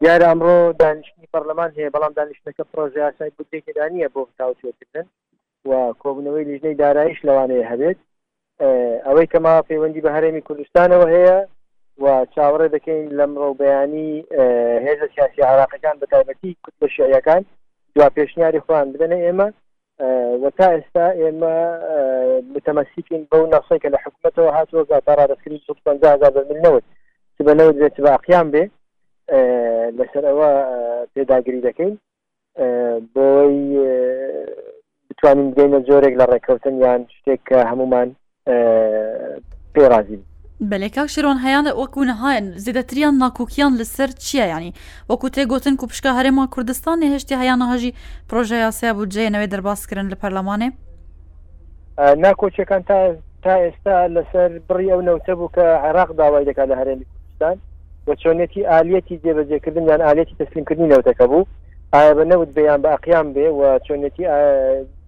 دیارە ئەمڕۆ دانیشتنی پەرلەمان هەیە بەڵام دانیشتەکە پرۆژه یاسای بودجێکدا نییە بۆ تاوتێکردن و کۆبنەوەی لیژنەی دارایش لەوانەیە هەبێت ئەوەی کەما پەیوەندی بە هەرێمی کوردستانەوە هەیە و چاوەڕێ دەکەین لەمڕۆ بەیانی هێزە سیاسی عراقەکان بە تایبەتی کوتبە شعیەکان دوا پێشنیاری خۆیان بدەنە ئێمە و تا ئێستا ئێمە متەمەسیکین بەو نەسەی کە لە حکوومەتەوە هاتووە گا تا ڕادستکردنی سو پنجا هزار بەرمیل نەوت چ بە نەوت بێت چ بە ئەقیام بێ لەسەر ئەوە پێداگری دەکەین بۆی بتوانین بگەینە جۆرێک لە ڕێککەوتن یان شتێک کە هەمومان پێ ڕازی بەێ کاک شێرۆن هەیانە وەکو نەهایەن زیدەتریان ناکۆکیان لەسەر چییە ینی وەکو تێ گوتن و پشکا هەرێما کوردستان هێشتی هەیانە هەژی پرۆژە یاسیا بوو جێنەوەی دەرباسکردن لە پەرلەمانێ ناکۆچەکان تا تا ئێستا لەسەر بڕی ئەو نەوتە بوو کە عێراق داوای دەکات لە هەرێمی کوردستان و چۆنێتی ئالیەتی جێبەجێکردن یان ئالەتی تەسلیمکردنی نەوتەکە بوو ئایا بە نەوت بەیان بە ئەقیام بێ و چۆنێتی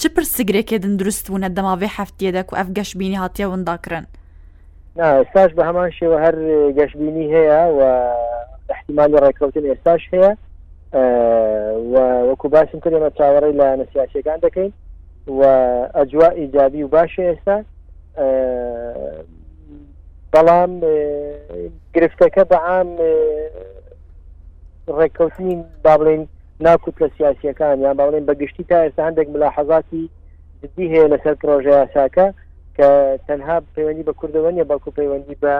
چ پرسگرێکێ دن دروست بوونە دەماڤێ هەفتیەێدە کو ئەڤ گەشبینی هاتیە وندا کرن؟ نا ئێستاش بە هەمان شێوە هەر گەشبینی هەیە و احتیمالی ڕێککەوتن ئێستاش هەیە و وەکو باسم کرد ئێمە چاوەڕێی لە نەسیاسەکان دەکەین و ئەجوا ئیجابی و باشە ئێستا بەڵام گرفتەکە بەعام ڕێککەوتین با بڵین نا کوتلە سیاسیەکان یان باڵێن بە گشتی تا ئێستا هەندێک ملاحەزاتی جدی هەیە لەسەر پرۆژە یاساکە کە تەنها پەیوەندی بە کوردەوە نیە بەڵکو پەیوەندی بە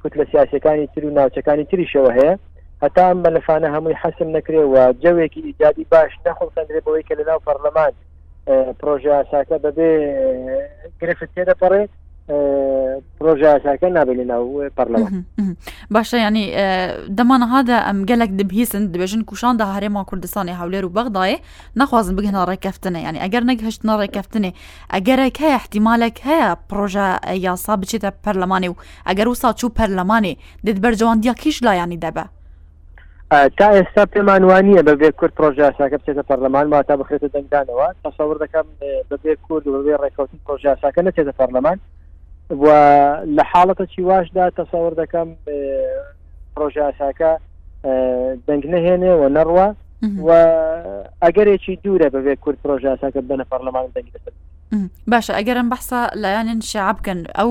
کوتلە سیاسەکانی تر و ناوچەکانی تریشەوە هەیە هەتا ئەم بەلفانە هەمووی حەسم نەکرێ و جەوێکی ئیجادی باش نەخڵقندرێ بەوەی کە لەناو پەرلەمان پرۆژە یاساکە بەبێ گرفت تێدەپەڕێ پرۆژە یاساکە نابێت لە ناو پەرلەوە باشە ینی دەمانەهادا ئەم گەلک دبهیسن دبێژن کوشاندا هەرێما کوردستانی هەولێر و بەغدایە ناخوازن بگەنە ڕێککەفتنە ینی ئەگەر نەگەهشتنە ڕێککەفتنێ ئەگەرێک هەیە احتیمالێک هەیە پرۆژە یاسا بچێتە پەرلەمانی و ئەگەر و ساچوو پەرلەمانی دت بەرجەوان دیاکیش لایانی دەبە تا ئێستا پێمان وانە بەبێ کورد پرۆژه یاساکە بچێتە پەرلەمان واتا بخرێتە دەنگدانەوە تەسەور دەکەم بەبێ کورد بەبێ ڕێککەوتن پرۆژه یاساکە نەچێتە پەرلەمان و لە حاڵەتە چی واشدا تەسەور دەکەم پرۆژه یاساکە دەنگ نەهێنێ و نەڕوە و ئەگەرێکی دوورە بەبێ کورد پرۆژه یاساکە بنە پەرلەمان دەنگ دەسەر باشە ئەگەرم بەحسا لایەنن شعبکەن ئەو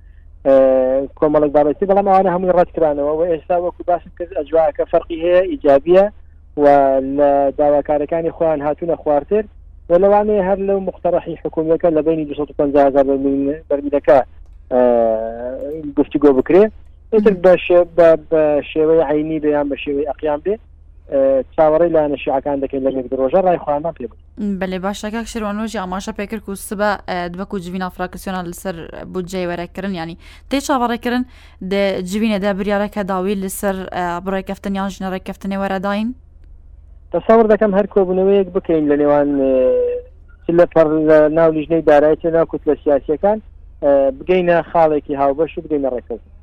کۆمەڵک بابەتی بەڵام ئەوانە هەمووی ڕەت کرانەوە و ئێستا وەکو باسم کرد ئەجواکە فەرقی هەیە ئیجابیە و لە داواکارەکانی خۆیان هاتوونە خوارتر و لەوانەیە هەر لەو مختڕحی حکوومیەکە لە بینی 250هزار بەرمیلەکە گفتوگۆ بکرێ ئیتر بە شێوەی عینی بەیان بە شێوەی ئەقیان بێ چاوەڕی لایەنە شیعەکان دەکەین لە مێک درۆژە ڕای خوامان پێ بکەین بەێ باشە کاک شێوانۆژی ئاماشە پێکرد و سبە دبک و جوینە فراکسسیۆنە لەسەر بودجێ وەرەکردن ینی تێ چاوەڕێکردن جوینە دە بریارەکە داوی لەسەر بڕێکەفتن یان ژنە ڕێککەفتنێ وەرەداین تەسەور دەکەم هەر کۆبوونەوەیەک بکەین لە نێوان لە پەر لە ناو لیژنەی دارایەتە ناو کوتلە سیاسەکان بگەینە خاڵێکی هاوبەش و بگەینە ڕێکەوتن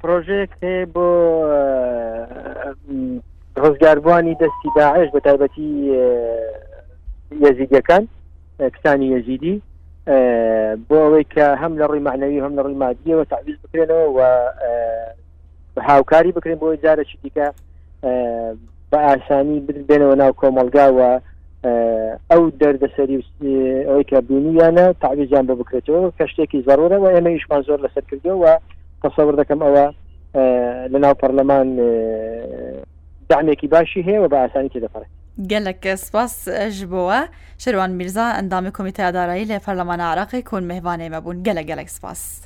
پرۆژێک هەیە بۆ ڕزگاربووانی دەستی داعش بە تایبەتی یەزیدەکان کسانی یەزیدی بۆ ئەوەی کە هەم لە ڕووی معنەوی هەم لە ڕووی مادیەوە تعویز بکرێنەوە و هاوکاری بکرێن بۆی جارەی دیکە بە ئاسانی بێنەوە ناو کۆمەلگا و ئەو دەردەسەری ئەوەی کە بینیانە تعویزیان بۆ بکرێتەوە کە شتێکی زەڕورەوە ئێمە یشمان زۆر لەسەر کردەوە تەسەور دەکەم ئەوە لە ناو پەرلەمان دامێکی باشی هەیە و بە ئاسانی تێدەپەڕێت گەلک سپاس ئەژ بۆوە شەروان میرزا ئەندامی کۆمیتادارایی لە پەرلەمان عراقی کۆن مهوانەی مەبوون گەلە گەلک سپاس.